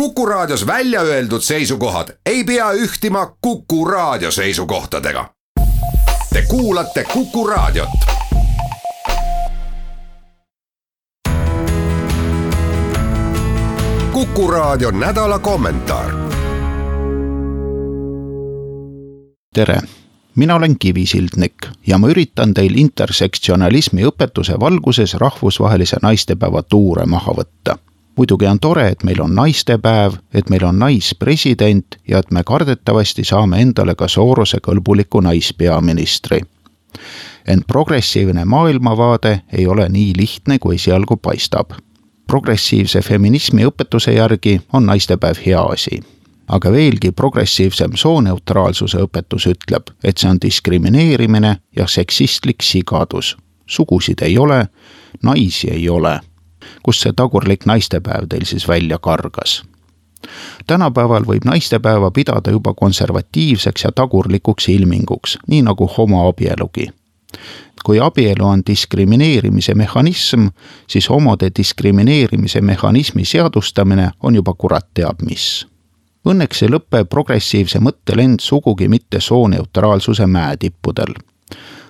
Kuku Raadios välja öeldud seisukohad ei pea ühtima Kuku Raadio seisukohtadega. Te kuulate Kuku Raadiot. kuku Raadio nädala kommentaar. tere, mina olen Kivisildnik ja ma üritan teil intersektsionalismi õpetuse valguses rahvusvahelise naistepäeva tuure maha võtta muidugi on tore, et meil on naistepäev, et meil on naispresident ja et me kardetavasti saame endale ka Soorose kõlbuliku naispeaministri. ent progressiivne maailmavaade ei ole nii lihtne, kui esialgu paistab. progressiivse feminismi õpetuse järgi on naistepäev hea asi aga veelgi progressiivsem sooneutraalsuse õpetus ütleb, et see on diskrimineerimine ja seksistlik sigadus. sugusid ei ole, naisi ei ole kust see tagurlik naistepäev teil siis välja kargas? tänapäeval võib naistepäeva pidada juba konservatiivseks ja tagurlikuks ilminguks, nii nagu homoabielugi. kui abielu on diskrimineerimise mehhanism, siis homode diskrimineerimise mehhanismi seadustamine on juba kurat teab mis. Õnneks ei lõpe progressiivse mõttelend sugugi mitte sooneutraalsuse mäetippudel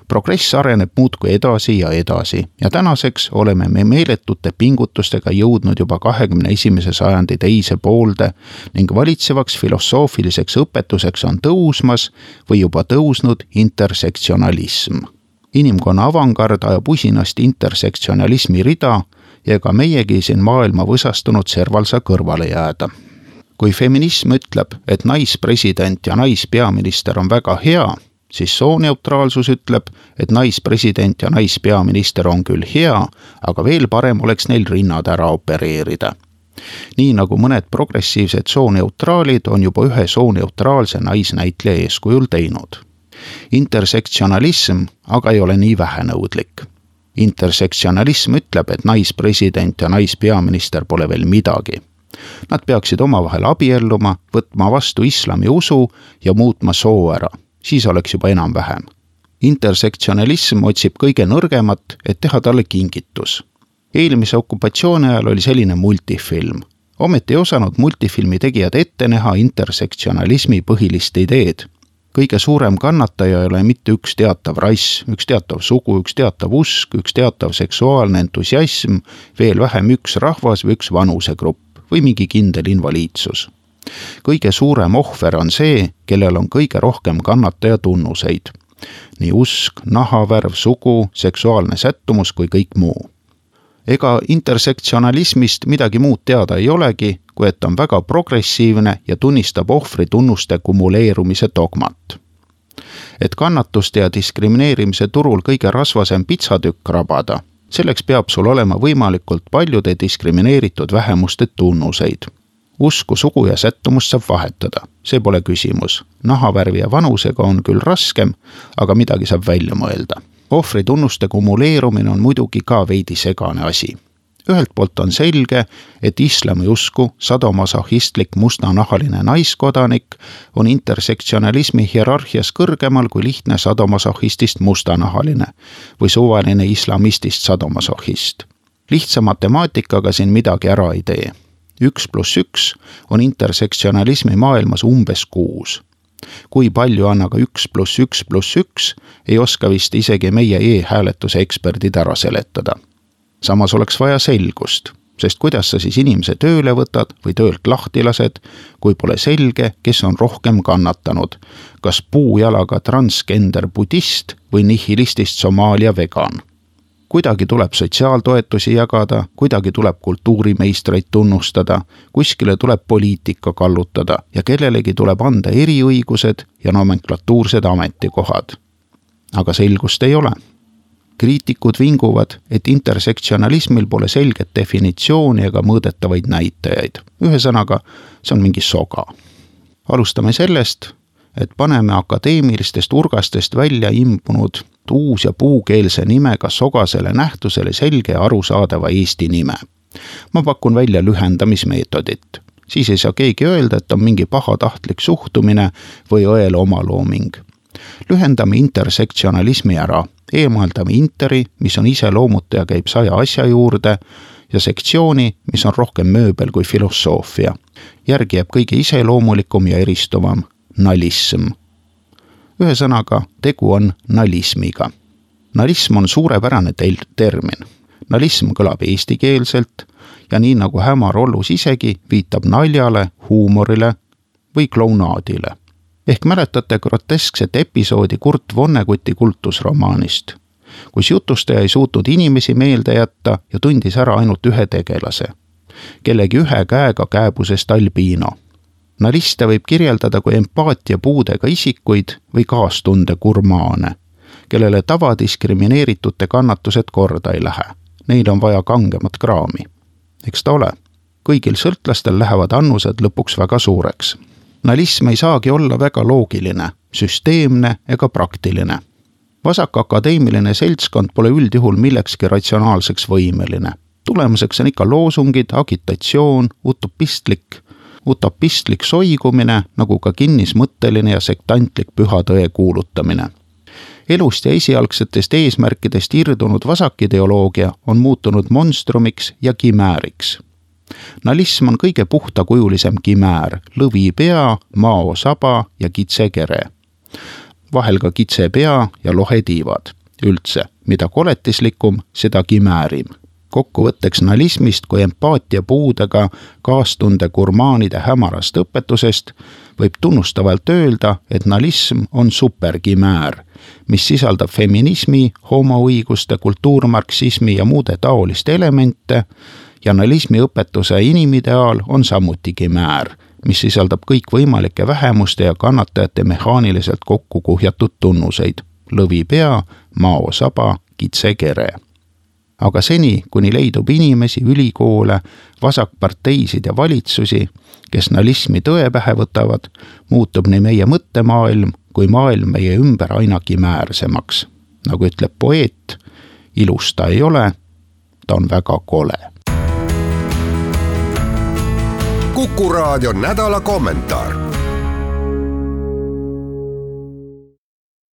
progress areneb muudkui edasi ja edasi ja tänaseks oleme me meeletute pingutustega jõudnud juba kahekümne esimese sajandi teise poolde ning valitsevaks filosoofiliseks õpetuseks on tõusmas või juba tõusnud intersektsionalism. inimkonna avangard ajab usinasti intersektsionalismi rida ja ega meiegi siin maailma võsastunud serval saa kõrvale jääda kui feminism ütleb, et naispresident ja naispeaminister on väga hea siis sooneutraalsus ütleb, et naispresident ja naispeaminister on küll hea, aga veel parem oleks neil rinnad ära opereerida. nii nagu mõned progressiivsed sooneutraalid on juba ühe sooneutraalse naisnäitleja eeskujul teinud. intersektsionalism aga ei ole nii vähenõudlik intersektsionalism ütleb, et naispresident ja naispeaminister pole veel midagi. Nad peaksid omavahel abielluma, võtma vastu islami usu ja muutma soo ära siis oleks juba enam-vähem. intersektsionalism otsib kõige nõrgemat, et teha talle kingitus. eelmise okupatsiooni ajal oli selline multifilm. ometi ei osanud multifilmi tegijad ette näha intersektsionalismi põhilist ideed kõige suurem kannataja ei ole mitte üks teatav rass, üks teatav sugu, üks teatav usk, üks teatav seksuaalne entusiasm, veel vähem üks rahvas või üks vanusegrupp või mingi kindel invaliidsus kõige suurem ohver on see, kellel on kõige rohkem kannataja tunnuseid. nii usk, nahavärv, sugu, seksuaalne sättumus kui kõik muu. ega intersektsionalismist midagi muud teada ei olegi, kui et on väga progressiivne ja tunnistab ohvri tunnuste kumuleerumise dogmat et kannatuste ja diskrimineerimise turul kõige rasvasem pitsatükk rabada, selleks peab sul olema võimalikult paljude diskrimineeritud vähemuste tunnuseid usku, sugu ja sättumust saab vahetada, see pole küsimus. nahavärvi ja vanusega on küll raskem, aga midagi saab välja mõelda. ohvritunnuste kumuleerumine on muidugi ka veidi segane asi. ühelt poolt on selge, et islami usku sadomasohhistlik mustanahaline naiskodanik on intersektsionalismi hierarhias kõrgemal kui lihtne sadomasohhistist mustanahaline või suvaline islamistist sadomasohhist lihtsa matemaatikaga siin midagi ära ei tee üks pluss üks on intersektsionalismi maailmas umbes kuus. kui palju on aga üks pluss üks pluss üks, ei oska vist isegi meie e-hääletuse eksperdid ära seletada. samas oleks vaja selgust, sest kuidas sa siis inimese tööle võtad või töölt lahti lased, kui pole selge, kes on rohkem kannatanud, kas puujalaga transgender budist või nihilistist Somaalia vegan kuidagi tuleb sotsiaaltoetusi jagada, kuidagi tuleb kultuurimeistreid tunnustada, kuskile tuleb poliitika kallutada ja kellelegi tuleb anda eriõigused ja nomenklatuursed ametikohad. aga selgust ei ole. kriitikud vinguvad, et intersektsionalismil pole selget definitsiooni ega mõõdetavaid näitajaid. ühesõnaga, see on mingi soga. alustame sellest, et paneme akadeemilistest urgastest välja imbunud uus ja puukeelse nimega sogasele nähtusele selge ja arusaadava eesti nime. ma pakun välja lühendamismeetodit. siis ei saa keegi öelda, et on mingi pahatahtlik suhtumine või õel omalooming. lühendame intersektsionalismi ära, eemaldame interi, mis on iseloomutaja, käib saja asja juurde ja sektsiooni, mis on rohkem mööbel kui filosoofia. järgi jääb kõige iseloomulikum ja eristuvam nalism. Ühesõnaga, tegu on nalismiga. nalism on suurepärane teil termin. nalism kõlab eestikeelselt ja nii nagu Hämar Ollus isegi, viitab naljale, huumorile või klounaadile. ehk mäletate groteskset episoodi Kurt Vonneguti kultusromaanist kus jutustaja ei suutnud inimesi meelde jätta ja tundis ära ainult ühe tegelase, kellegi ühe käega kääbusest albiino. Naliste võib kirjeldada kui empaatiapuudega isikuid või kaastunde gurmaane, kellele tavadiskrimineeritute kannatused korda ei lähe. Neil on vaja kangemat kraami. eks ta ole, kõigil sõltlastel lähevad annused lõpuks väga suureks. nalism ei saagi olla väga loogiline, süsteemne ega praktiline vasakakadeemiline seltskond pole üldjuhul millekski ratsionaalseks võimeline. tulemuseks on ikka loosungid, agitatsioon, utopistlik, utopistlik soigumine, nagu ka kinnismõtteline ja sektantlik püha tõe kuulutamine elust ja esialgsetest eesmärkidest irdunud vasakideoloogia on muutunud monstrumiks ja kimääriks. nalism on kõige puhtakujulisem kimäär, lõvipea, maosaba ja kitsekere vahel ka kitsepea ja lohetiivad. üldse, mida koletislikum, seda kimäärim. Kokkuvõtteks nalismist kui empaatia puudega kaastunde gurmaanide hämarast õpetusest võib tunnustavalt öelda, et nalism on superkimäär, mis sisaldab feminismi, homoõiguste, kultuurmarksismi ja muude taoliste elemente ja nalismi õpetuse inimideaal on samuti kimäär mis sisaldab kõikvõimalike vähemuste ja kannatajate mehaaniliselt kokku kuhjatud tunnuseid. lõvipea, maosaba, kitsekere. Aga seni, kuni leidub inimesi, ülikoole, vasakparteisid ja valitsusi, kes nalismi tõe pähe võtavad, muutub nii meie mõttemaailm kui maailm meie ümber aina kimäärsemaks. nagu ütleb poeet, ilus ta ei ole, ta on väga kole Kuku raadio nädala kommentaar